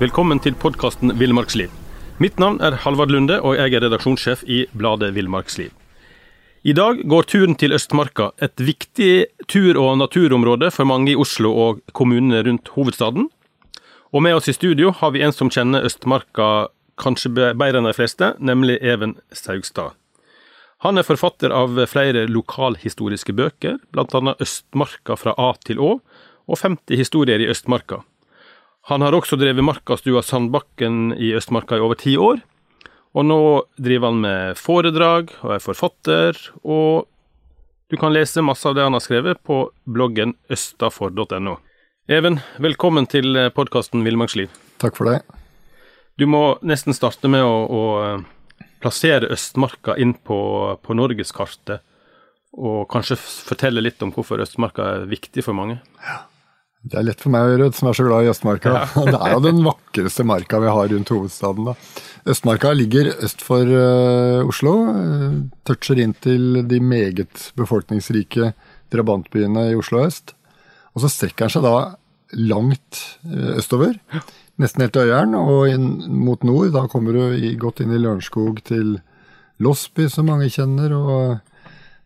Velkommen til podkasten Villmarksliv. Mitt navn er Halvard Lunde, og jeg er redaksjonssjef i bladet Villmarksliv. I dag går turen til Østmarka, et viktig tur- og naturområde for mange i Oslo og kommunene rundt hovedstaden. Og med oss i studio har vi en som kjenner Østmarka kanskje bedre enn de fleste, nemlig Even Saugstad. Han er forfatter av flere lokalhistoriske bøker, bl.a. Østmarka fra A til Å, og 50 historier i Østmarka. Han har også drevet Markastua Sandbakken i Østmarka i over ti år, og nå driver han med foredrag og er forfatter, og du kan lese masse av det han har skrevet på bloggen østafor.no. Even, velkommen til podkasten Villmarksliv. Takk for det. Du må nesten starte med å, å plassere Østmarka inn på, på norgeskartet, og kanskje fortelle litt om hvorfor Østmarka er viktig for mange. Det er lett for meg gjøre, som er så glad i Østmarka. Det er jo den vakreste marka vi har rundt hovedstaden. da. Østmarka ligger øst for uh, Oslo. Uh, toucher inn til de meget befolkningsrike drabantbyene i Oslo øst. Og så strekker den seg da langt uh, østover, nesten helt til Øyeren, og inn mot nord. Da kommer du i, godt inn i Lørenskog til Losby, som mange kjenner. og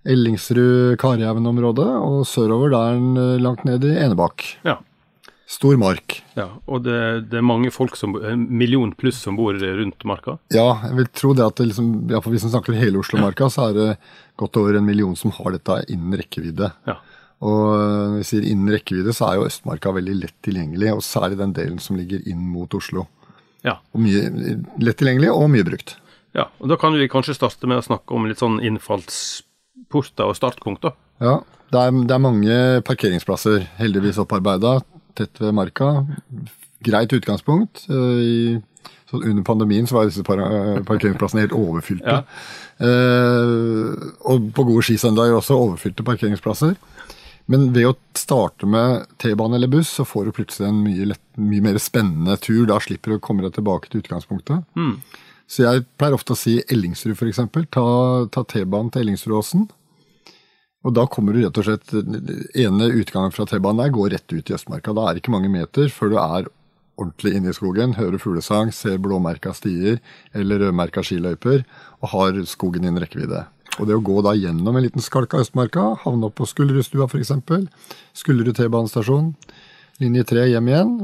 Ellingsrud-Karjaugen-området, og sørover der den eh, langt ned i Enebakk. Ja. Stor mark. Ja, Og det, det er mange folk, som, en million pluss, som bor rundt marka? Ja, jeg vil tro det at det liksom, ja, for hvis vi snakker hele Oslo-marka, så er det godt over en million som har dette innen rekkevidde. Ja. Og når vi sier innen rekkevidde, så er jo Østmarka veldig lett tilgjengelig, og særlig den delen som ligger inn mot Oslo. Ja. Og mye, lett tilgjengelig og mye brukt. ja. Og da kan vi kanskje starte med å snakke om litt sånn innfallsporter og startpunkt, da. Ja, det er, det er mange parkeringsplasser, heldigvis opparbeida, tett ved marka. Greit utgangspunkt. Eh, I, så under pandemien så var disse eh, parkeringsplassene helt overfylte. Ja. Eh, og på gode skisøndager også overfylte parkeringsplasser. Men ved å starte med T-bane eller buss, så får du plutselig en mye, lett, mye mer spennende tur. Da slipper du å komme deg tilbake til utgangspunktet. Mm. Så jeg pleier ofte å si Ellingsrud, f.eks. Ta, ta T-banen til Ellingsrudåsen. Og da kommer du rett og slett ene utgangen fra T-banen der går rett ut i Østmarka. Da er det ikke mange meter før du er ordentlig inne i skogen, hører fuglesang, ser blåmerka stier eller rødmerka skiløyper og har skogen innen rekkevidde. Og det å gå da gjennom en liten skalk av Østmarka, havne opp på Skullerudstua f.eks., Skullerud T-banestasjon, linje 3 hjem igjen,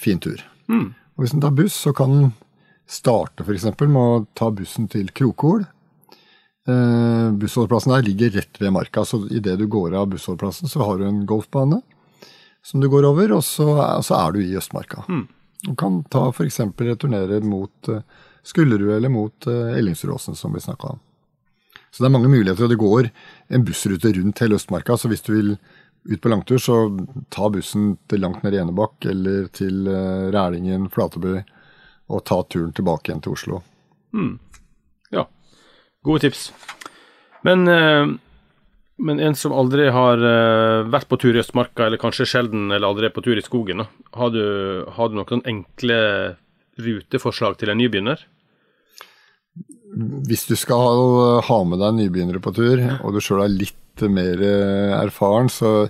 fin tur. Mm. Og hvis en tar buss, så kan en starte f.eks. med å ta bussen til Krokol. Eh, bussholdeplassen der ligger rett ved marka, så idet du går av bussholdeplassen, så har du en golfbane som du går over, og så, så er du i Østmarka. Du kan ta f.eks. returnere mot eh, Skullerud eller mot eh, Ellingsrudåsen, som vi snakka om. Så det er mange muligheter, og det går en bussrute rundt hele Østmarka. Så hvis du vil ut på langtur, så ta bussen til langt ned i Enebakk eller til eh, Rælingen, Flateby, og ta turen tilbake igjen til Oslo. Ja, gode tips. Men, eh, men en som aldri har eh, vært på tur i Østmarka, eller kanskje sjelden eller aldri er på tur i skogen. Har, du, har du noen enkle ruteforslag til en nybegynner? Hvis du skal ha med deg nybegynnere på tur, og du sjøl er litt mer eh, erfaren, så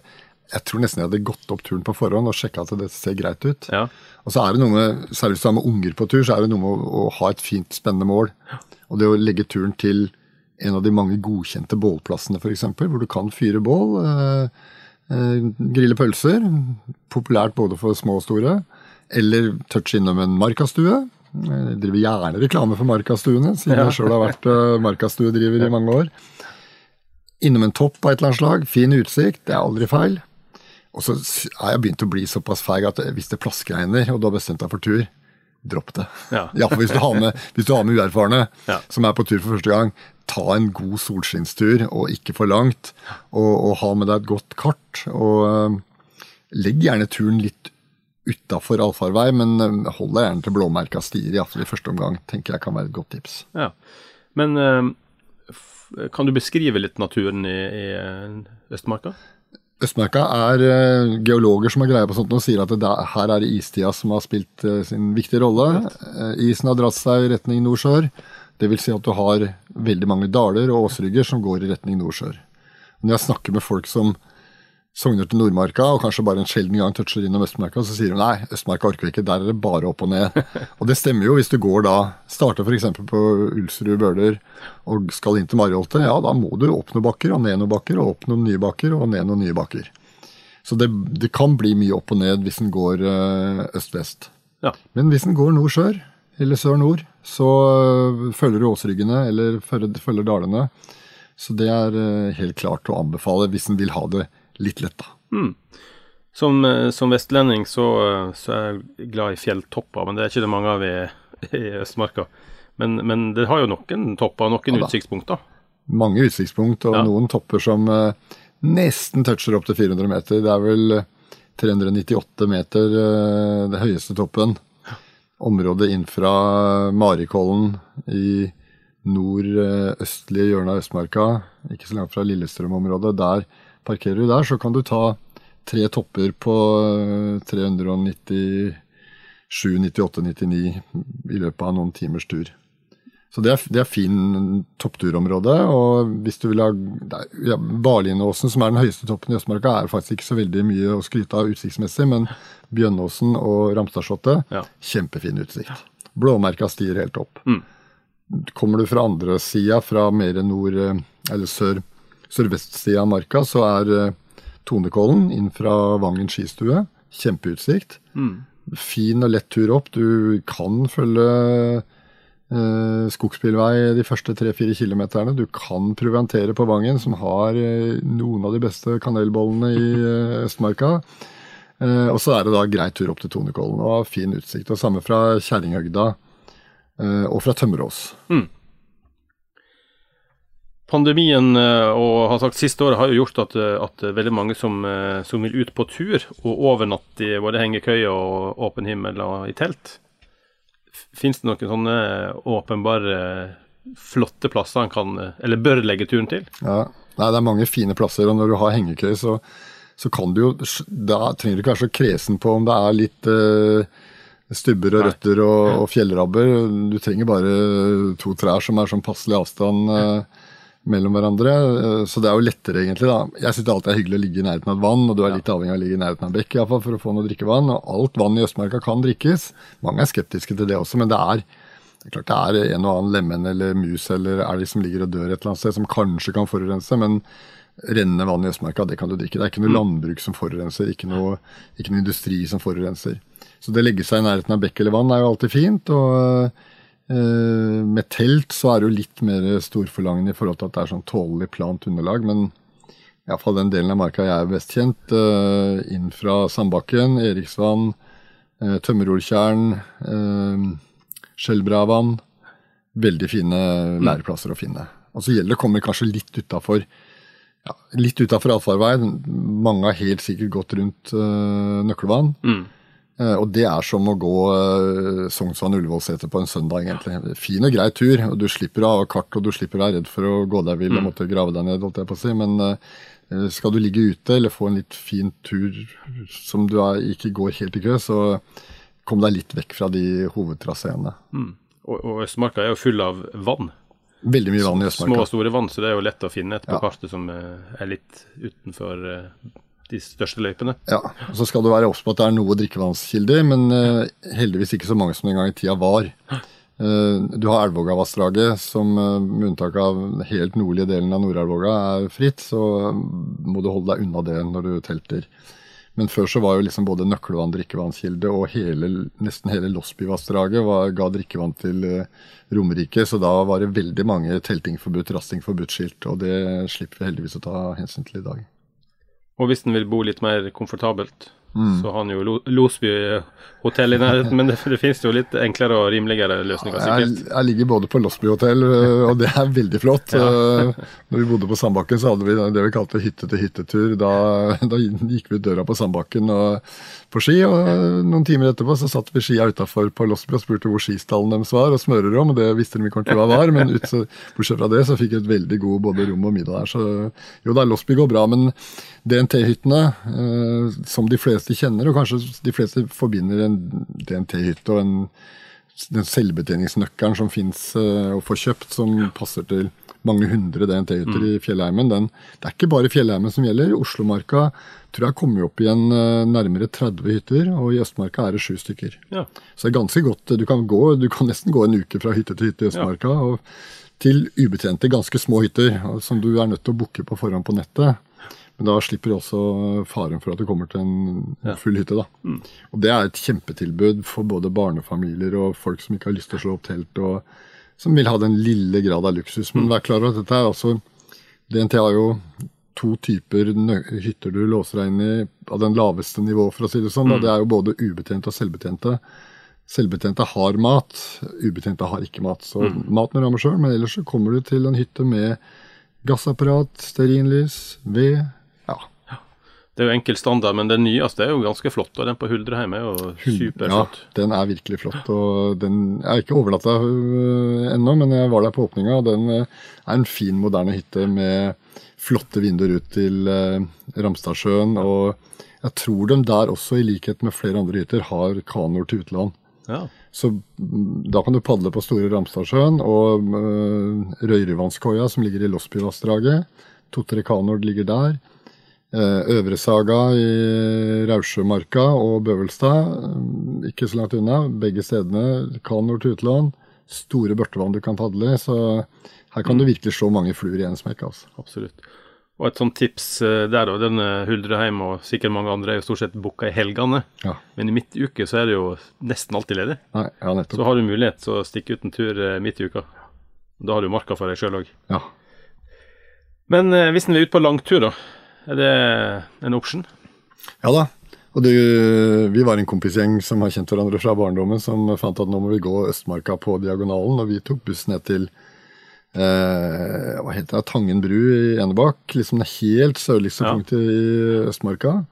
jeg tror nesten jeg hadde gått opp turen på forhånd og sjekka at det ser greit ut. Ja. Og så er det noe med, Særlig hvis du har med unger på tur, så er det noe med å, å ha et fint, spennende mål. Og det å legge turen til en av de mange godkjente bålplassene, f.eks., hvor du kan fyre bål. Eh, Eh, grille pølser, populært både for små og store. Eller touche innom en markastue. Jeg driver gjerne reklame for markastuene, siden jeg sjøl har vært uh, markastuedriver i mange år. Innom en topp av et eller annet slag. Fin utsikt, det er aldri feil. Og så er jeg begynt å bli såpass feig at hvis det plaskregner, og du har bestemt deg for tur, dropp det. Ja. Iallfall hvis, du har med- hvis du har med uerfarne Ja. som er på tur for første gang. Ta en god solskinnstur, og ikke for langt. Og, og ha med deg et godt kart. Og uh, legg gjerne turen litt utafor allfarvei, men uh, hold deg gjerne til blåmerka stier, iallfall i første omgang. tenker jeg kan være et godt tips. Ja. Men uh, kan du beskrive litt naturen i, i Østmarka? Østmarka er eh, geologer som har greie på sånt og sier at det der, her er det istida som har spilt eh, sin viktige rolle. Eh, isen har dratt seg i retning Nordsjør, Det vil si at du har veldig mange daler og åsrygger som går i retning Nordsjør. Når jeg snakker med folk som sogner til Nordmarka, og kanskje bare en sjelden gang toucher innom Østmarka, så sier de nei, Østmarka orker vi ikke, der er det bare opp og ned. og det stemmer jo hvis du går da, starter f.eks. på Ulsrud Bøler og skal inn til Mariholte, ja da må du opp noen bakker og ned noen bakker, og opp noen nye bakker og ned noen nye bakker. Så det, det kan bli mye opp og ned hvis den går øh, øst-vest. Ja. Men hvis den går nord-sør, eller sør-nord, så øh, følger du åsryggene eller følger, følger dalene. Så det er øh, helt klart å anbefale hvis en vil ha det litt lett, da. Som, eh, som vestlending så, eh, så er jeg glad i fjelltopper, men det er ikke det mange av i, i Østmarka. Men, men det har jo noen topper noen Ja utsiktspunkter. Mange utsiktspunkt og Ja. noen topper som øh, nesten toucher opp til 400 meter. Det er vel øh, 398 meter øh, det høyeste toppen. Området inn fra Marikollen i nordøstlige hjørnet av Østmarka, ikke så langt fra Lillestrøm-området. Der parkerer du der, så kan du ta tre topper på øh, 397, 98, 99 i løpet av noen timers tur. Så det er, det er fin toppturområde. Og hvis du vil ha ja, Barlinåsen, som er den høyeste toppen i Østmarka, er faktisk ikke så veldig mye å skryte av utsiktsmessig, men Bjønnåsen og Ramstadslottet, Ja. kjempefin utsikt. Blåmerka stier helt opp. Mm. Kommer du fra andre sida, fra mer nord, eh, eller sør, sørvestsida av marka, så er eh, Tonekollen inn fra Vangen skistue. Kjempeutsikt. Fin og lett tur opp. Du kan følge eh, skogsbilvei de første tre-fire kilometerne. Du kan proviantere på Vangen, som har eh, noen av de beste kanelbollene i eh, Østmarka. Eh, og så er det da grei tur opp til Tonekollen og fin utsikt. Og samme fra Kjerringhøgda eh, og fra Tømmerås. Pandemien eh, og har sagt siste året har jo gjort at, eh, at veldig mange som, eh, som vil ut på tur og overnatte i både hengekøye og åpen himmel og i telt. Fins det noen sånne åpenbare flotte plasser han kan, eh, eller bør legge turen til? Ja. Nei, det er mange fine plasser, og når du har hengekøye, så, så kan du jo Da trenger du ikke være så kresen på om det er litt uh, stubber og Nei. røtter og, og fjellrabber. Du trenger bare to trær som er sånn passelig avstand eh, mellom hverandre. Eh, Så det er jo lettere, egentlig. da. Jeg syns alltid det er hyggelig å ligge i nærheten av et vann, og du er litt avhengig av å ligge i nærheten av en bekk i hvert fall, for å få noe drikkevann. Og alt vann i Østmarka kan drikkes. Mange er skeptiske til det også, men det er det er klart det er en og annen lemen eller mus eller elg som ligger og dør et eller annet sted, som kanskje kan forurense, men rennende vann i Østmarka, det kan du drikke. Det er ikke noe landbruk som forurenser, ikke noe, ikke noe industri som forurenser. Så det å legge seg i nærheten av bekk eller vann er jo alltid fint. og med telt så er det jo litt mer storforlangende i forhold til at det er sånn tålelig plant underlag, men iallfall den delen av marka jeg er best kjent, eh, inn fra Sandbakken, Eriksvann, eh, Tømmeroltjern, eh, Skjelbravann. Veldig fine læreplasser å finne. Og så gjelder det å komme kanskje litt utafor ja, litt utafor allfarvei. Mange har helt sikkert gått rundt øh, Nøkkelvann. Eh, og det er som å gå uh, Sognsvann-Ullevålseter på en søndag, egentlig. Fin og grei tur, og du slipper å ha kart, og du slipper å være redd for å gå deg vill og måtte grave deg ned, holdt jeg på å si. Men eh, skal du ligge ute eller få en litt fin tur som du er, ikke går helt i kø, så kom deg litt vekk fra de hovedtraseene. Og, og Østmarka er jo full av vann. Veldig mye vann i Østmarka. Små og store vann, så det er jo lett å finne et på Ja. kartet som eh, er litt utenfor eh, de største løypene. Ja, og Så skal du være obs på at det er noe drikkevannskilder, men uh, heldigvis ikke så mange som en gang i tida var. Uh, Du har Elvågavassdraget, som uh, med unntak av helt nordlige delen av Nord-Elvåga er fritt, så må du holde deg unna det når du telter. Men før så var jo liksom både Nøklevann drikkevannskilde og hele, nesten hele Losbyvassdraget ga drikkevann til Romerike, så da var det veldig mange telting forbudt, rasting forbudt-skilt, og det slipper vi heldigvis å ta hensyn til i dag. Og hvis en vil bo litt mer komfortabelt, Mm. så har han jo Lo- Losby hotell i nærheten, men det, det finnes jo litt enklere og rimeligere løsninger, Jeg, sikkert. jeg ligger både på Losby hotell, øh, og det er veldig flott. ja. Når vi bodde på Sandbakken, så hadde vi det vi kalte hytte til hyttetur. Da, da gikk vi ut døra på Sandbakken og, på ski, og noen timer etterpå så satt vi skia utafor på Losby og spurte hvor skistallen deres var, og smørerom, og det visste de ikke ordentlig hva var. Men ut, så, bortsett fra det så fikk jeg et veldig god både rom og middag der. Så jo da, Losby går bra. Men DNT-hyttene, eh, som de fleste kjenner, og kanskje de fleste forbinder en DNT-hytte og en den selvbetjeningsnøkkelen som fins å få kjøpt, som passer til mange hundre DNT-hytter i Fjellheimen, den, det er ikke bare Fjellheimen som gjelder. Oslomarka tror jeg kommer opp igjen eh, nærmere 30 hytter, og i Østmarka er det sju stykker. Ja. Så det er ganske godt. Du kan, gå, du kan nesten gå en uke fra hytte til hytte i Østmarka. og til ubetjente, ganske små hytter, som du er nødt til å booke på forhånd på nettet. Men da slipper du også faren for at du kommer til en full hytte. da. Og Det er et kjempetilbud for både barnefamilier og folk som ikke har lyst til å slå opp telt, og som vil ha den lille grad av luksus. Men vær klar over at dette er altså DNT har jo to typer hytter du låser deg inn i av den laveste nivå, for å si det sånn. da. Det er jo både ubetjente og selvbetjente. Selvbetjente har mat, ubetjente har ikke mat. Så maten rammer sjøl, men ellers så kommer du til en hytte med gassapparat, stearinlys, ved. Ja, Det er jo enkel standard, men den nyeste er jo ganske flott, og den på Huldreheim er jo ja, superflott. den er virkelig flott. og den, Jeg har ikke overlatt deg ennå, men jeg var der på åpninga. og Den øh, er en fin, moderne hytte med flotte vinduer ut til eh, Ramstadsjøen. Og jeg tror de der også, i likhet med flere andre hytter, har kanoer til utland. Ja. Så mm, da kan du padle på Store Ramstadsjøen og eh, Røyrevannskoia, som ligger i Losbyvassdraget. To-tre kanoer ligger der. Eh, Øvresaga i Rausjømarka og Bøvelstad, eh, ikke så langt unna. Begge stedene kanoer til utland. Store børtevann du kan padle i. Så her kan du virkelig slå mange fluer i en smekk. altså. Absolutt. Og et sånt tips eh, der, og den eh, Huldreheim og sikkert mange andre er jo stort sett booka i helgene. Ja. Men i midtuke så er det jo nesten alltid ledig. Nei, ja, Så har du mulighet til å stikke ut en tur eh, midt i uka. Da har du marka for deg sjøl òg. Ja. Men eh, hvis en vil ut på langtur, da. Er det en option? ja da. Og det, vi var en kompisgjeng som har kjent hverandre fra barndommen, som fant at nå må vi gå Østmarka på diagonalen, og vi tok buss ned til hva heter det, Tangen bru i Enebakk, liksom det helt sørligste Ja. punktet i Østmarka.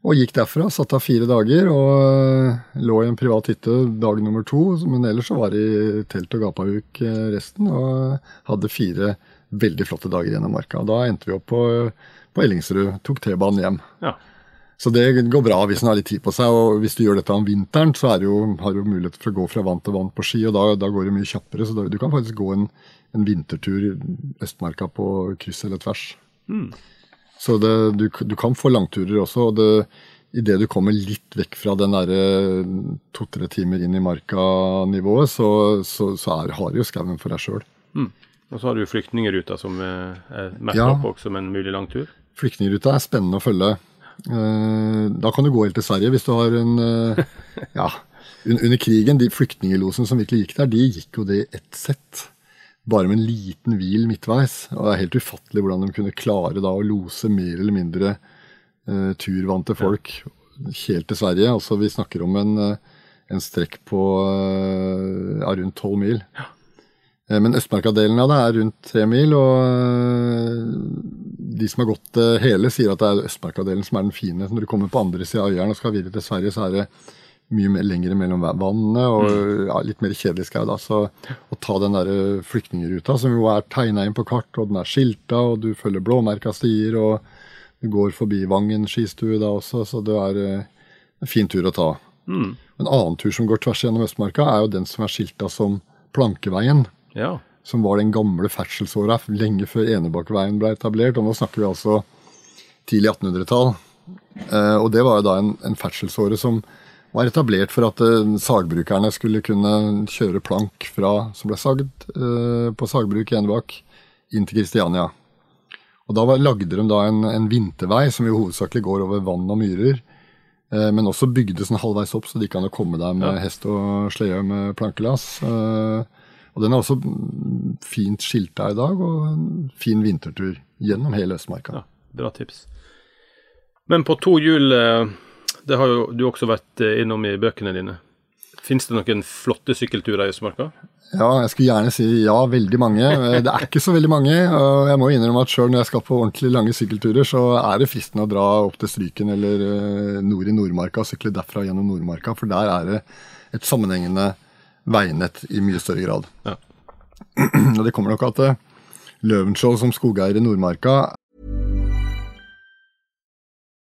Og gikk derfra, satt av fire dager og eh, lå i en privat hytte dag nummer to. Men ellers så var det i telt og gapahuk eh, resten, og hadde fire veldig flotte dager gjennom marka. Da endte vi opp på, på Ellingsrud, tok T-banen hjem. Ja. Så det går bra hvis en har litt tid på seg. Og hvis du gjør dette om vinteren, så det jo, har du mulighet for å gå fra vann til vann på ski, og da, da går det mye kjappere. Så da, du kan faktisk gå en, en vintertur i Østmarka på kryss eller tvers. Så det, du, du kan få langturer også. og det Idet du kommer litt vekk fra den derre to-tre timer inn i marka-nivået, så, så, så er, har jo skauen for deg sjøl. Og så har du flyktningruta som eh, er merka Ja. opp også som en mulig langtur. Flyktningruta er spennende å følge. Eh, Da kan du gå helt til Sverige hvis du har en eh, Ja, under krigen, de flyktningelosene som virkelig gikk der, de gikk jo det i ett sett. Bare med en liten hvil midtveis. Og det er helt ufattelig hvordan de kunne klare da å lose mer eller mindre eh, turvante folk helt til Sverige. Altså vi snakker om en, eh, en strekk på eh, ja, rundt tolv mil. Eh, Men Østmarka-delen av det er rundt tre mil, og eh, de som har gått det hele, sier at det er Østmarka-delen som er den fine. Når du kommer på andre sida av Øyeren og skal videre til Sverige, så er det mye mer lengre mellom vannene og ja, litt mer kjedelig skau. Så å ta den der flyktningruta, som jo er tegna inn på kart, og den er skilta, og du følger blåmerka stier, og du går forbi Vangen skistue da også, så det er eh, en fin tur å ta. En annen tur som går tvers gjennom Østmarka, er jo den som er skilta som Plankeveien Ja. som var den gamle ferdselsåra lenge før Enebakkveien ble etablert. Og nå snakker vi altså tidlig 1800-tall. Eh, og det var jo da en, en ferdselsåre som var etablert for at eh, sagbrukerne skulle kunne kjøre plank fra, som ble sagd eh, på sagbruk i Enebakk, inn til Kristiania. Og Da var, lagde de da en, en, vintervei som jo hovedsakelig går over vann og myrer. Eh, men også bygde sånn halvveis opp, så de kan å komme der med ja. hest og slede med plankelass. Eh, og den er også fint skilta i dag, og en fin vintertur gjennom hele Østmarka. Ja, bra tips. Men på to hjul, eh, det har jo du også vært eh, innom i bøkene dine. Fins det noen flotte sykkelturer i Østmarka? Ja, jeg skulle gjerne si ja, veldig mange. Eh, det er ikke så veldig mange. og Jeg må innrømme at sjøl når jeg skal på ordentlig lange sykkelturer, så er det fristende å dra opp til Stryken eller nord i Nordmarka og sykle derfra gjennom Nordmarka, for der er det et sammenhengende veinett i mye større grad. Ja. Og det kommer nok at Løvenskiold som skogeier i Nordmarka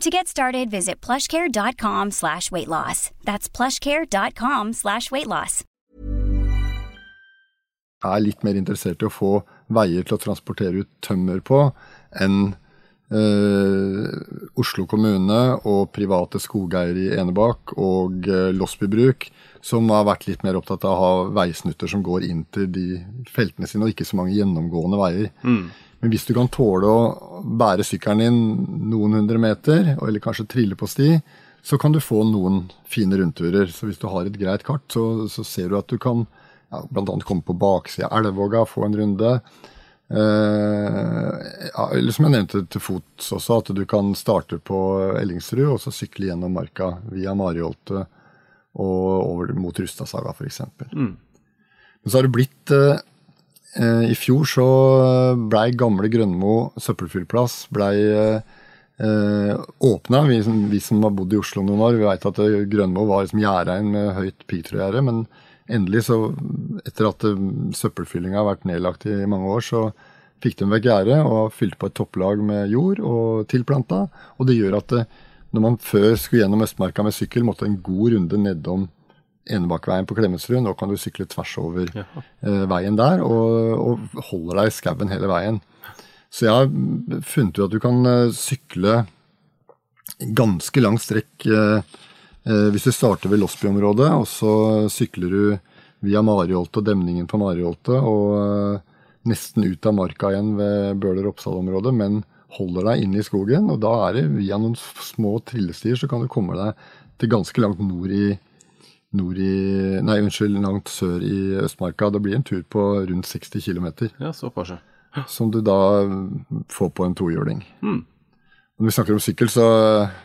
To get started, visit plushcare.com slash weight loss. That's plushcare.com slash weight loss. Jeg er litt mer interessert i å få veier til å transportere ut tømmer på enn eh, Oslo kommune og private skogeiere i Enebakk og eh, Losby Bruk, som har vært litt mer opptatt av å ha veisnutter som går inn til de feltene sine, og ikke så mange gjennomgående veier. Mm. Men hvis du kan tåle å bære sykkelen din noen hundre meter, eller kanskje trille på sti, så kan du få noen fine rundturer. Så hvis du har et greit kart, så, så ser du at du kan ja, bl.a. komme på baksida av Elvåga, få en runde. Eh, ja, eller som jeg nevnte til fots også, at du kan starte på Ellingsrud og så sykle gjennom marka via Mariholte og over mot Rustadsaga f.eks. Mm. Men så har det blitt Eh, I fjor så blei gamle Grønmo søppelfyllplass blei eh, åpna. Vi, vi, som har bodd i Oslo noen år, vi veit at Grønmo var liksom gjerdein med høyt piggtrådgjerde. Men endelig, så etter at eh, søppelfyllinga har vært nedlagt i mange år, så fikk de vekk gjerdet og fylte på et topplag med jord og tilplanta. Og det gjør at eh, når man før skulle gjennom Østmarka med sykkel, måtte en god runde nedom Enebakkveien på Klemetsrud. Nå kan du sykle tvers over ja. eh, veien der, og, og holder deg i skauen hele veien. Så jeg har funnet ut at du kan uh, sykle ganske langt strekk uh, uh, hvis du starter ved Losby-området, og så sykler du via Mariholte og demningen på Mariholtet og nesten ut av marka igjen ved Bøler-Oppsal-området, men holder deg inne i skogen. Og da er det via noen små trillestier så kan du komme deg til ganske langt nord i, nord i Nei, unnskyld, langt sør i Østmarka. Det blir en tur på rundt 60 km. Ja, såpass, ja. Som du da får på en tohjuling. Mm. Når vi snakker om sykkel, så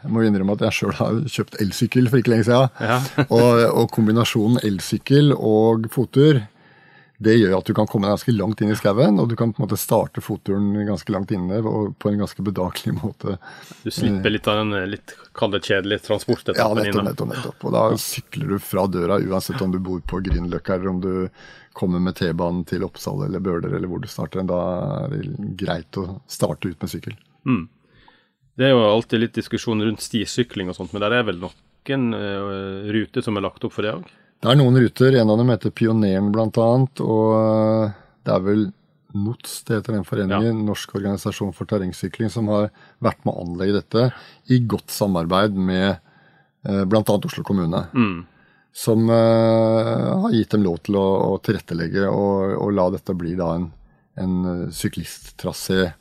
må vi innrømme at jeg sjøl har kjøpt elsykkel for ikke lenge siden. Ja. og, og kombinasjonen elsykkel og fottur det gjør at du kan komme ganske langt inn i skauen, og du kan på en måte starte fotturen ganske langt inne og på en ganske bedagelig måte. Du slipper litt av den eh, litt kalde, kjedelige transportetappen ja, nettopp, nettopp, nettopp. Og da sykler du fra døra uansett om du bor på Grünerløkka eller om du kommer med T-banen til Oppsal eller Bøler eller hvor du starter. Da er det greit å starte ut med sykkel. Mm. Det er jo alltid litt diskusjon rundt stisykling og sånt, men der er vel noen uh, ruter som er lagt opp for det òg? Det er noen ruter. En av dem heter Pioneren bl.a. Og eh, det er vel NOTS, det heter den foreningen, ja. Norsk organisasjon for terrengsykling, som har vært med å anlegge dette i godt samarbeid med eh, bl.a. Oslo kommune. Mm. Som uh, har gitt dem lov til å, å tilrettelegge og, og, la dette bli da en, en syklisttrasé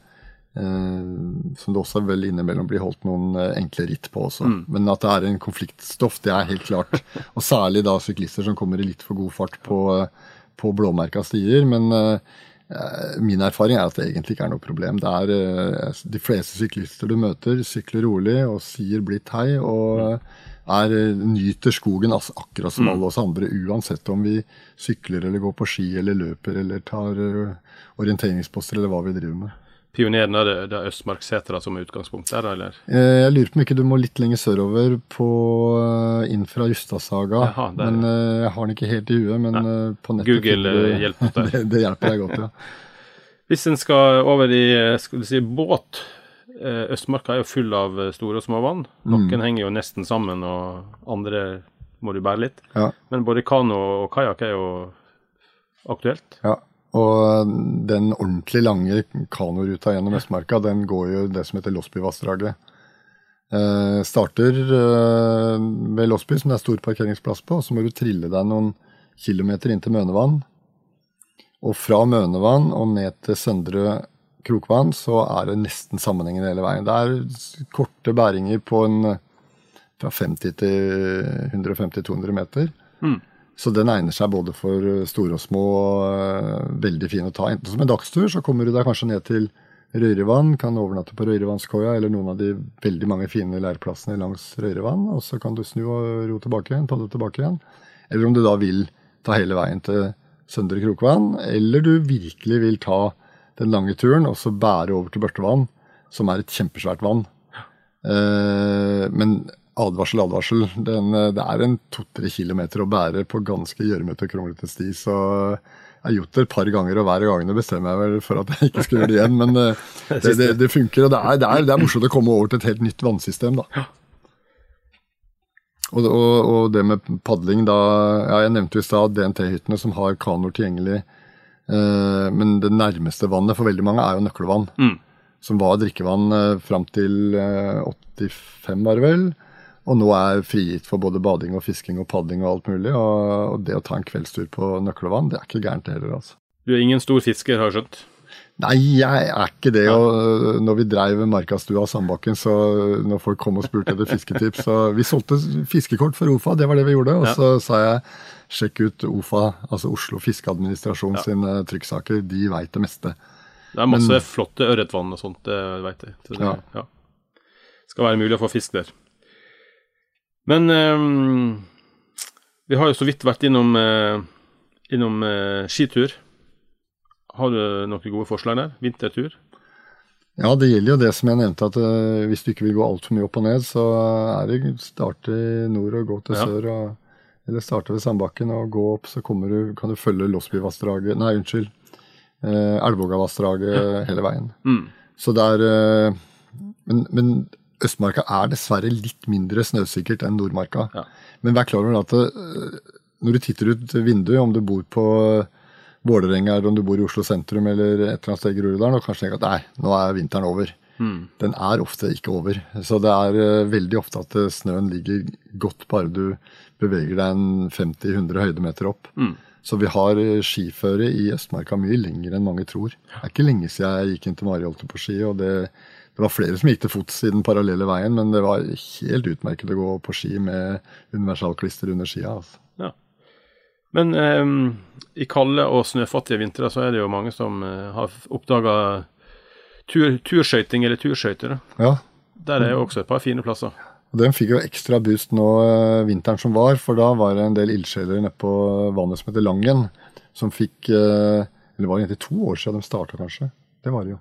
som det også vel innimellom blir holdt noen eh, enkle ritt på også. Mm. Men at det er en konfliktstoff, det er helt klart. Og særlig da syklister som kommer i litt for god fart på, på blåmerka stier. Men eh, Eh, Min erfaring er at det egentlig ikke er noe problem. Det er eh, De fleste syklister du møter, sykler rolig og sier blidt hei. og er, eh, nyter skogen akkurat som alle oss andre, uansett om vi sykler eller går på ski eller løper eller tar eh, orienteringsposter eller hva vi driver med. Pioneren er det, det er Østmarksetra som er utgangspunkt der, eller? Eh, Jeg lurer på om ikke du må litt lenger sørover på eh, inn fra Justadsaga. Jaha. Men eh, jeg har den ikke helt i huet. Men Nei. på nettet Google, du- hjelper deg. det, det hjelper deg godt, ja. Hvis en skal over i skal du si, båt Østmarka er jo full av store og små vann. Noen henger jo nesten sammen, og andre må du bære litt. ja. Men både kano og kajakk er jo aktuelt. Ja, og den ordentlig lange kanoruta gjennom Østmarka, den går jo det som heter Losbyvassdraget. Eh, starter eh, ved Losby, som det er stor parkeringsplass på, så må du trille deg noen kilometer inn til Mønevann. Og fra Mønevann og ned til Søndre Krokvann så er det nesten sammenhengende hele veien. Det er korte bæringer på en fra 50 til 150-200 meter. Så den egner seg både for eh, store og små. eh, Veldig fin å ta. Enten som en dagstur, så kommer du deg kanskje ned til Røyrevann, kan overnatte på Røyrevannskoia eller noen av de veldig mange fine leirplassene langs Røyrevann. Og så kan du snu og ro tilbake igjen, ta det tilbake igjen. Eller om du da vil ta hele veien til Søndre Krokvann, eller du virkelig vil ta den lange turen og så bære over til Børtevann, som er et kjempesvært vann. Eh, men advarsel, advarsel. Den, eh, det er en to-tre kilometer å bære på ganske gjørmete og kronglete sti. Så jeg har gjort det et par ganger, og hver gang bestemmer jeg vel for at jeg ikke skal gjøre det igjen. Men eh, det, det, det funker, og det er, det, er, det er morsomt å komme over til et helt nytt vannsystem, da. Og, og, og det med padling, da ja, Jeg nevnte i stad DNT-hyttene som har kanoer tilgjengelig. Eh, men det nærmeste vannet for veldig mange er jo nøkkelvann. Som var drikkevann eh, fram til eh, 85, var det vel. Og nå er frigitt for både bading og fisking og padling og alt mulig. Og, og det å ta en kveldstur på nøkkelvann, det er ikke gærent heller, altså. Du er ingen stor fisker, har jeg skjønt? Nei, jeg er ikke det. Og øh, når vi dreiv Markastua Sandbakken, så når folk kom og spurte etter fisketips så Vi solgte fiskekort for OFA, det var det vi gjorde. Og Ja. så sa jeg sjekk ut OFA, altså Oslo Fiskeadministrasjon sine trykksaker. De veit det meste. Det er masse flotte ørretvann og sånt, det vet jeg. Så det Ja. ja. skal være mulig å få fisk der. Men um, vi har jo så vidt vært innom, uh, innom uh, skitur. Har du noen gode forslag der? Vintertur? Ja, det gjelder jo det som jeg nevnte, at uh, hvis du ikke vil gå altfor mye opp og ned, så er det starte i nord og gå til Ja. sør. Og, eller starte ved Sandbakken og gå opp, så du, kan du følge Losbyvassdraget Nei, unnskyld. Elvågavassdraget hele veien. Mm. Så det er men, men Østmarka er dessverre litt mindre snøsikkert enn Nordmarka. Ja. Men vær klar over at det, når du titter ut vinduet, om du bor på øh, Vålerenga eller om du bor i Oslo sentrum eller et eller annet sted i Groruddalen, og kanskje tenker at nei, nå er vinteren over. Den er ofte ikke over. Så det er øh, veldig ofte at snøen ligger godt bare du beveger deg en 50-100 høydemeter opp. Så vi har skiføre i Østmarka mye lenger enn mange tror. Det er ikke lenge siden jeg gikk inn til Mariholte på ski, og det, det var flere som gikk til fots i den parallelle veien, men det var helt utmerket å gå på ski med universalklister under skia. Altså. Ja. Men um, i kalde og snøfattige vintre så er det jo mange som uh, har oppdaga tur, turskøyting eller turskøyter. Ja, Der er jo også et par fine plasser. og Den fikk jo ekstra boost nå uh, vinteren som var, for da var det en del ildsjeler nede på vannet som heter Langen, som fikk uh, Eller det egentlig to år siden de starta, kanskje. Det var det jo.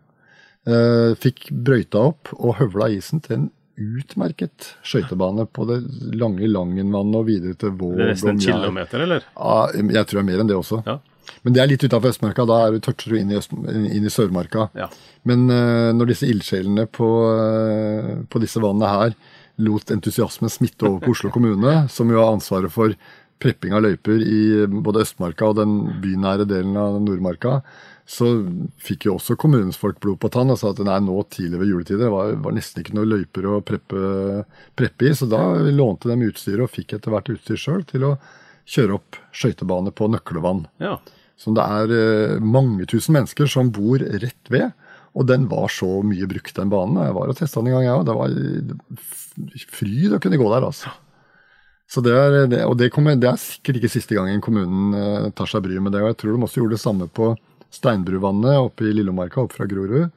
Eh, fikk brøyta opp og høvla isen til en utmerket skøytebane på det lange Langenvannet og videre til Våg Det er nesten en kilometer, eller? Ja, jeg tror det er mer enn det også. Ja. Men det er litt utafor Østmarka. Da er du, toucher du inn i, Øst, inn i Sørmarka. Ja. Men uh, når disse ildsjelene på, uh, på disse vannene her lot entusiasmen smitte over på Oslo kommune, som jo har ansvaret for prepping av løyper i både Østmarka og den bynære delen av Nordmarka, så fikk jo også kommunens folk blod på tann og sa at nei, nå tidlig ved juletider det var, var nesten ikke noe løyper å preppe, preppe i. Så da lånte de utstyret og fikk etter hvert utstyr sjøl til å kjøre opp skøytebane på Nøklevann. Ja. Som det er eh, mange tusen mennesker som bor rett ved. Og den var så mye brukt, den banen. Jeg var og testa den en gang, jeg òg. Det var fryd å kunne gå der, altså. Så det er, det, og det, kommer, det er sikkert ikke siste gangen kommunen eh, tar seg bryet med det. Og jeg tror de også gjorde det samme på Steinbruvannet oppe i Lillomarka, opp fra Grorud.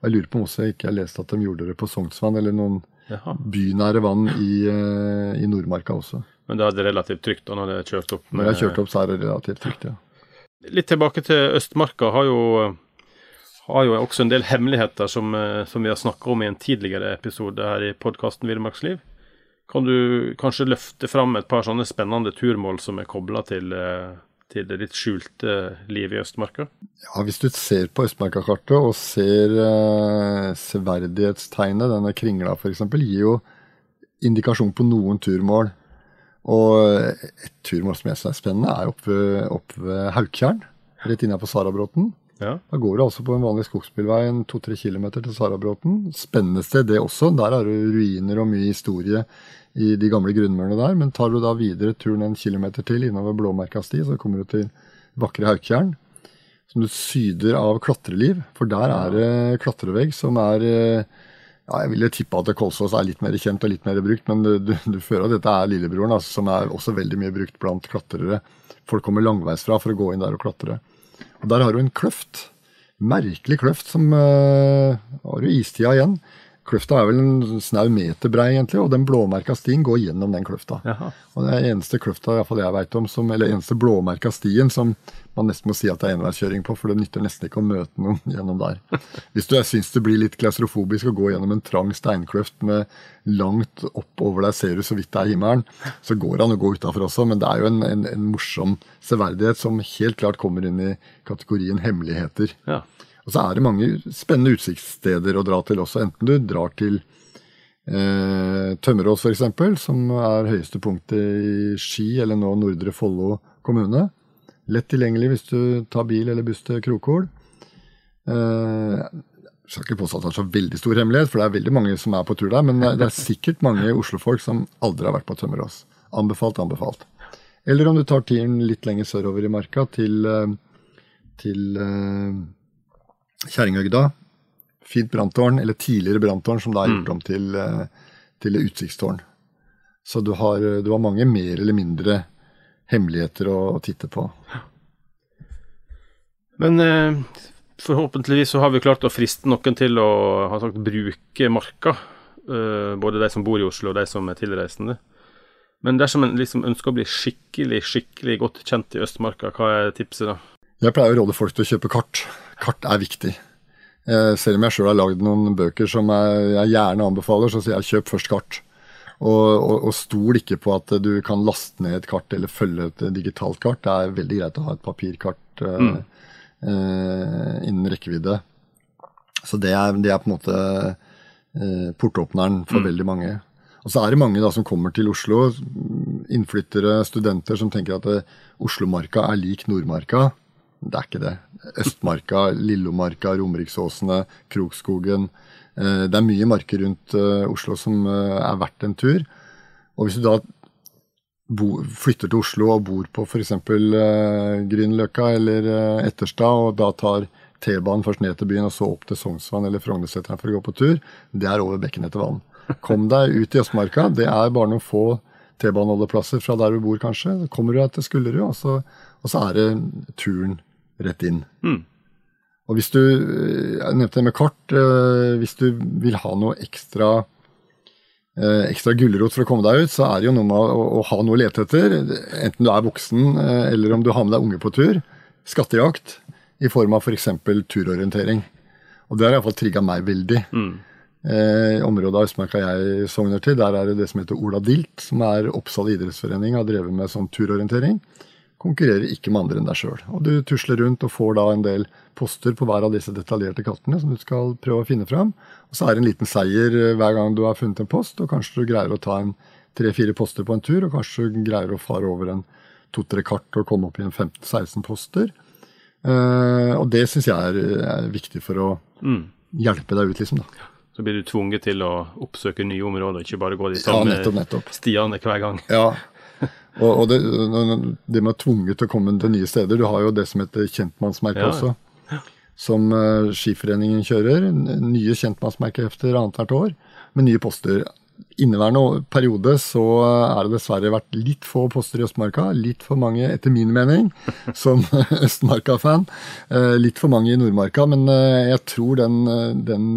Og jeg lurer på om også jeg ikke har lest at de gjorde det på Sognsvann, eller noen Jaha. bynære vann i, eh, i Nordmarka også. Men da er det relativt trygt da når det er kjørt opp? Når jeg har kjørt opp, så er det relativt trygt, ja. Litt tilbake til Østmarka. Har jo, har jo også en del hemmeligheter som, eh, som vi har snakka om i en tidligere episode her i podkasten Villmarksliv. Kan du kanskje løfte fram et par sånne spennende turmål som er kobla til, eh, til det litt skjulte livet i Østmarka? Ja, Hvis du ser på Østmarka-kartet og ser eh, severdighetstegnet, denne kringla f.eks., gir jo indikasjon på noen turmål. Og et turmål som jeg syns er spennende, er oppe ved, opp ved Haukjern, rett inne på Sarabråten. Ja. Da går du altså på en vanlig skogsbilvei en to-tre kilometer til Sarabråten. Spennende sted det også. Der er det ruiner og mye historie i de gamle grunnmurene der. Men tar du da videre turen en kilometer til innover Blåmerka sti, så kommer du til vakre Hauktjern. Som du syder av klatreliv. For der er det klatrevegg som er eh, ja, Jeg ville tippa at Kolsås er litt mer kjent og litt mer brukt, men du, du, føler at dette er lillebroren, altså, som er også veldig mye brukt blant klatrere. Folk kommer langveisfra for å gå inn der og klatre. Og der har du en kløft. Merkelig kløft som uh, Har du istida igjen? Kløfta er vel en snau meter brei, egentlig, og den blåmerka stien går gjennom den kløfta. Jaha. Og det er eneste kløfta i fall jeg vet om, som, eller eneste blåmerka stien som man nesten må si at det er enveiskjøring på, for det nytter nesten ikke å møte noen gjennom der. Hvis du syns det blir litt klaustrofobisk å gå gjennom en trang steinkløft med langt oppover deg ser du så vidt det er himmelen, så går det an å gå utafor også, men det er jo en, en, en morsom severdighet som helt klart kommer inn i kategorien hemmeligheter. Ja. Og så er det mange spennende utsiktssteder å dra til også, enten du drar til eh, Tømmerås f.eks., som er høyeste punktet i Ski, eller nå Nordre Follo kommune. Lett tilgjengelig hvis du tar bil eller buss til Krokol. Eh, jeg skal ikke påstå at det er så veldig stor hemmelighet, for det er veldig mange som er på tur der, men det er- er sikkert mange oslofolk som aldri har vært på Tømmerås. Anbefalt, anbefalt. Eller om du tar tiden litt lenger sørover i marka, til, eh, til eh, Kjerringøgda. Fint branntårn, eller tidligere branntårn, som da er gjort om til, eh, til utsiktstårn. Så du har, du har mange mer eller mindre hemmeligheter å, å titte på. Men eh, forhåpentligvis så har vi klart å friste noen til å ha sagt, bruke marka. eh, både de som bor i Oslo og de som er tilreisende. Men dersom en liksom ønsker å bli skikkelig skikkelig godt kjent i Østmarka, hva er tipset da? Jeg pleier å råde folk til å kjøpe kart. Kart er viktig. Eh, selv om jeg sjøl har lagd noen bøker som jeg, gjerne anbefaler, så sier jeg kjøp først kart. Og, og, og stol ikke på at du kan laste ned et kart eller følge et digitalt kart. Det er veldig greit å ha et papirkart mm. eh, innen rekkevidde. Så det er, det er på en måte eh, portåpneren for veldig mange. Og så er det mange da som kommer til Oslo, innflyttere, studenter, som tenker at eh, Oslomarka er lik Nordmarka. Det er ikke det. Østmarka, Lillomarka, Romeriksåsene, Krokskogen. Eh, Det er mye marker rundt eh, Oslo som eh, er verdt en tur. Og hvis du da bo, flytter til Oslo og bor på f.eks. Uh, Grünerløkka eller Etterstad, og da tar T-banen først ned til byen og så opp til Sognsvann eller Frognerseteren for å gå på tur, det er over bekken etter vann. Kom deg ut i Østmarka. Det er bare noen få T-baneholdeplasser fra der du bor, kanskje. Så kommer du deg til Skullerud, og og så er det turen rett inn. Mm. Og hvis du Jeg nevnte det med kart. eh, Hvis du vil ha noe ekstra eh, ekstra gulrot for å komme deg ut, så er det jo noe med å, å ha noe å lete etter. Enten du er voksen eh, eller om du har med deg unge på tur. Skattejakt i form av f.eks. turorientering. Og det har iallfall trigga meg veldig. Eh, området av Østmarka jeg sogner til, der er det det som heter Ola Dilt, som er Oppsal idrettsforening, har drevet med sånn turorientering. Konkurrerer ikke med andre enn deg sjøl. Og du tusler rundt og får da en del poster på hver av disse detaljerte kartene som du skal prøve å finne fram. Og så er det en liten seier eh, hver gang du har funnet en post, og kanskje du greier å ta en tre-fire poster på en tur, og kanskje du greier å fare over en to-tre kart og komme opp i en 15-16 poster. Uh, og det syns jeg er, er viktig for å hjelpe deg ut, liksom. da. Så blir du tvunget til å oppsøke nye områder, ikke bare gå de Ja, samme nettopp, nettopp. stiene hver gang. Ja. Og, og det, det med tvunget til å komme til nye steder Du har jo det som heter kjentmannsmerke Ja, ja. også. Som uh, Skiforeningen kjører. Nye kjentmannsmerkehefter annethvert år med nye poster. inneværende periode så er det dessverre vært litt få poster i Østmarka. Litt for mange, etter min mening, som Østmarka-fan. Eh, litt for mange i Nordmarka. Men eh, jeg tror den, den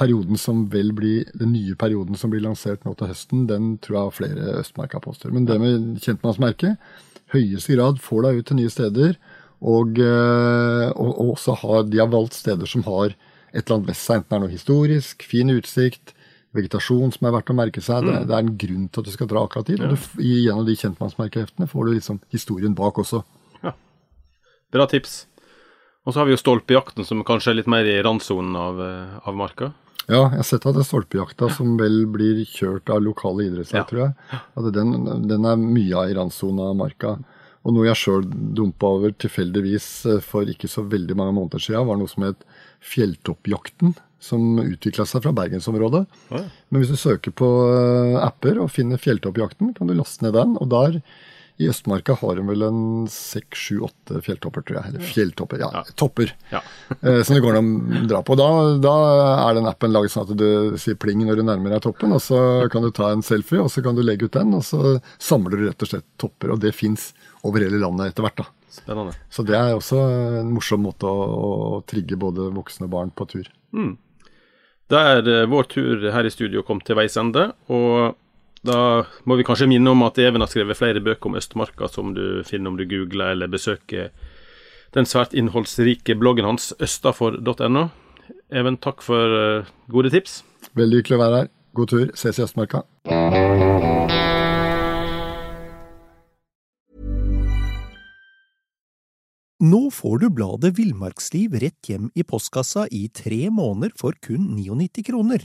perioden som vil bli, den nye perioden som blir lansert nå til høsten, den tror jeg har flere Østmarka-poster. Men det med kjentmannsmerke, høyeste grad får deg ut til nye steder. Og, og, og også har, de har valgt steder som har et eller annet ved seg, enten det er noe historisk, fin utsikt, vegetasjon som er verdt å merke seg. Det, mm. det er en grunn til at du skal dra akkurat dit. Og du, gjennom de kjentmannsmerkeheftene får du liksom historien bak også. Ja. Bra tips. Og så har vi jo stolpejakten, som kanskje er litt mer i randsonen av, eh, av marka. Ja, jeg har sett at er stolpejakta som vel blir kjørt av lokale idrettslag, ja. tror jeg. At den, den, er mye av i randsona av marka. Og noe jeg sjøl dumpa over tilfeldigvis eh, for ikke så veldig mange måneder siden, var noe som het Fjelltoppjakten som utvikla seg fra bergensområdet. Ja. Men hvis du søker på eh, apper og finner Fjelltoppjakten, kan du laste ned den. Og der i Østmarka har de vel en seks, sju, åtte fjelltopper, tror jeg. Eller fjelltopper, ja. ja. Topper. Ja. Eh, som det går an å dra på. Da, da, er den appen laget sånn at du sier pling når du nærmer deg toppen, og så kan du ta en selfie, og så kan du legge ut den, og så samler du rett og slett topper. Og det fins over hele landet etter hvert. da. Spennende. Så det er også en morsom måte å, å trigge både voksne og barn på tur. Mm. Da er eh, vår tur her i studio kommet til veis ende. Og da må vi kanskje minne om at Even har skrevet flere bøker om Østmarka som du finner om du googler eller besøker den svært innholdsrike bloggen hans østafor.no. Even, takk for uh, gode tips. Veldig hyggelig å være her. God tur. Ses i Østmarka. Nå får du bladet Villmarksliv rett hjem i postkassa i tre måneder for kun 99 kroner.